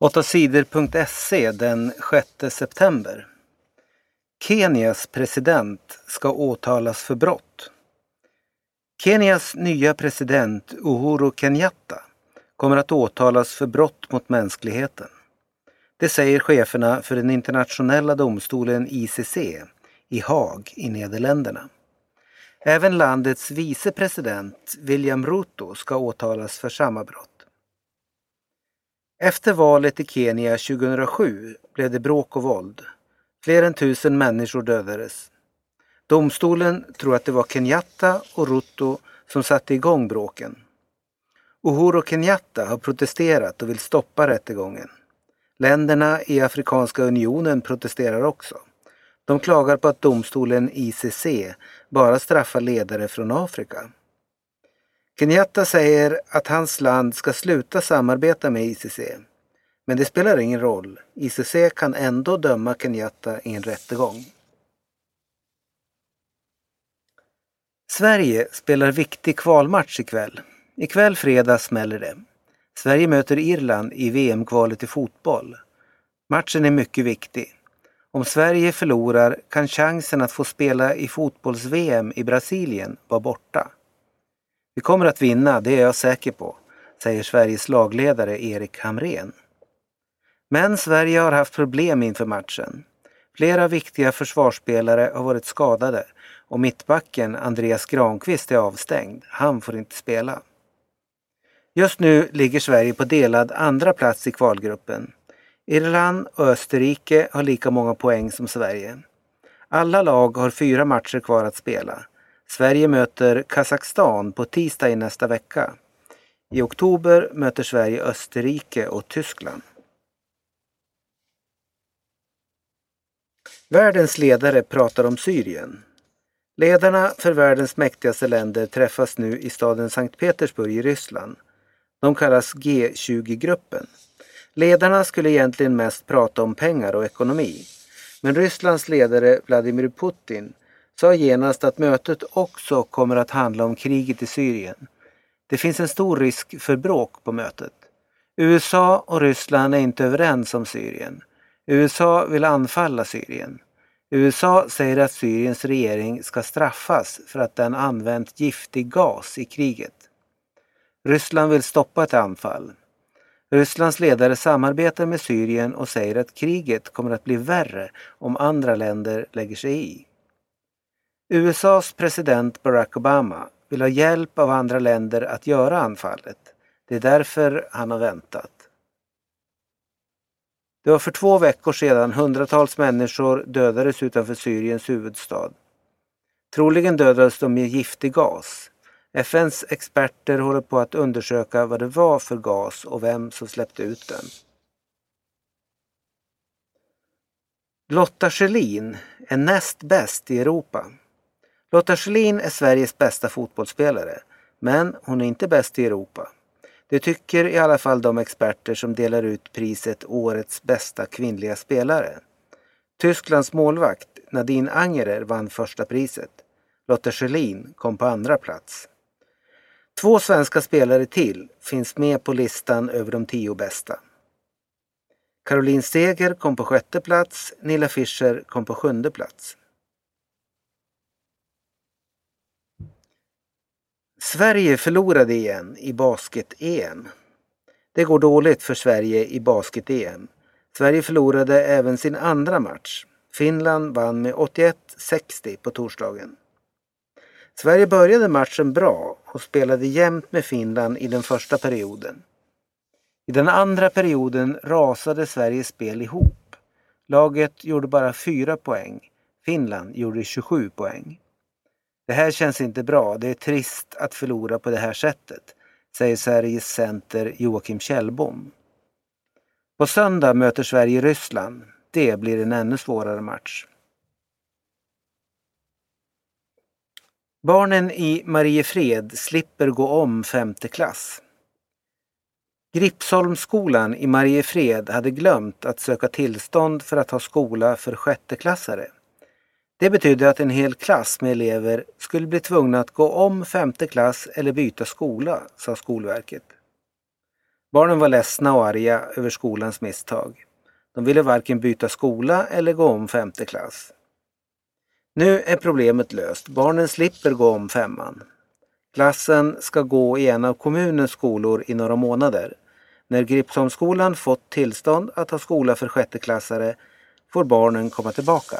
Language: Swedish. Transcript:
8sidor.se den 6 september. Kenias president ska åtalas för brott. Kenias nya president Uhuru Kenyatta kommer att åtalas för brott mot mänskligheten. Det säger cheferna för den internationella domstolen ICC i Haag i Nederländerna. Även landets vice president William Ruto ska åtalas för samma brott. Efter valet i Kenya 2007 blev det bråk och våld. Fler än tusen människor dödades. Domstolen tror att det var Kenyatta och Ruto som satte igång bråken. Uhuru Kenyatta har protesterat och vill stoppa rättegången. Länderna i Afrikanska unionen protesterar också. De klagar på att domstolen ICC bara straffar ledare från Afrika. Kenyatta säger att hans land ska sluta samarbeta med ICC. Men det spelar ingen roll. ICC kan ändå döma Kenyatta i en rättegång. Sverige spelar viktig kvalmatch ikväll. Ikväll fredag smäller det. Sverige möter Irland i VM-kvalet i fotboll. Matchen är mycket viktig. Om Sverige förlorar kan chansen att få spela i fotbolls-VM i Brasilien vara borta. Vi kommer att vinna, det är jag säker på, säger Sveriges lagledare Erik Hamrén. Men Sverige har haft problem inför matchen. Flera viktiga försvarsspelare har varit skadade och mittbacken Andreas Granqvist är avstängd. Han får inte spela. Just nu ligger Sverige på delad andra plats i kvalgruppen. Irland och Österrike har lika många poäng som Sverige. Alla lag har fyra matcher kvar att spela. Sverige möter Kazakstan på tisdag i nästa vecka. I oktober möter Sverige Österrike och Tyskland. Världens ledare pratar om Syrien. Ledarna för världens mäktigaste länder träffas nu i staden Sankt Petersburg i Ryssland. De kallas G20-gruppen. Ledarna skulle egentligen mest prata om pengar och ekonomi. Men Rysslands ledare Vladimir Putin sa genast att mötet också kommer att handla om kriget i Syrien. Det finns en stor risk för bråk på mötet. USA och Ryssland är inte överens om Syrien. USA vill anfalla Syrien. USA säger att Syriens regering ska straffas för att den använt giftig gas i kriget. Ryssland vill stoppa ett anfall. Rysslands ledare samarbetar med Syrien och säger att kriget kommer att bli värre om andra länder lägger sig i. USAs president Barack Obama vill ha hjälp av andra länder att göra anfallet. Det är därför han har väntat. Det var för två veckor sedan hundratals människor dödades utanför Syriens huvudstad. Troligen dödades de med giftig gas. FNs experter håller på att undersöka vad det var för gas och vem som släppte ut den. Lotta Schelin är näst bäst i Europa. Lotta Schelin är Sveriges bästa fotbollsspelare, men hon är inte bäst i Europa. Det tycker i alla fall de experter som delar ut priset Årets bästa kvinnliga spelare. Tysklands målvakt Nadine Angerer vann första priset. Lotta Schelin kom på andra plats. Två svenska spelare till finns med på listan över de tio bästa. Caroline Seger kom på sjätte plats, Nilla Fischer kom på sjunde plats. Sverige förlorade igen i basket-EM. Det går dåligt för Sverige i basket-EM. Sverige förlorade även sin andra match. Finland vann med 81-60 på torsdagen. Sverige började matchen bra och spelade jämnt med Finland i den första perioden. I den andra perioden rasade Sveriges spel ihop. Laget gjorde bara 4 poäng. Finland gjorde 27 poäng. Det här känns inte bra. Det är trist att förlora på det här sättet, säger Sveriges center Joakim Kjellbom. På söndag möter Sverige Ryssland. Det blir en ännu svårare match. Barnen i Mariefred slipper gå om femte klass. Gripsholmsskolan i Mariefred hade glömt att söka tillstånd för att ha skola för sjätteklassare. Det betydde att en hel klass med elever skulle bli tvungna att gå om femte klass eller byta skola, sa Skolverket. Barnen var ledsna och arga över skolans misstag. De ville varken byta skola eller gå om femte klass. Nu är problemet löst. Barnen slipper gå om femman. Klassen ska gå i en av kommunens skolor i några månader. När Gripsholmsskolan fått tillstånd att ha skola för sjätteklassare får barnen komma tillbaka.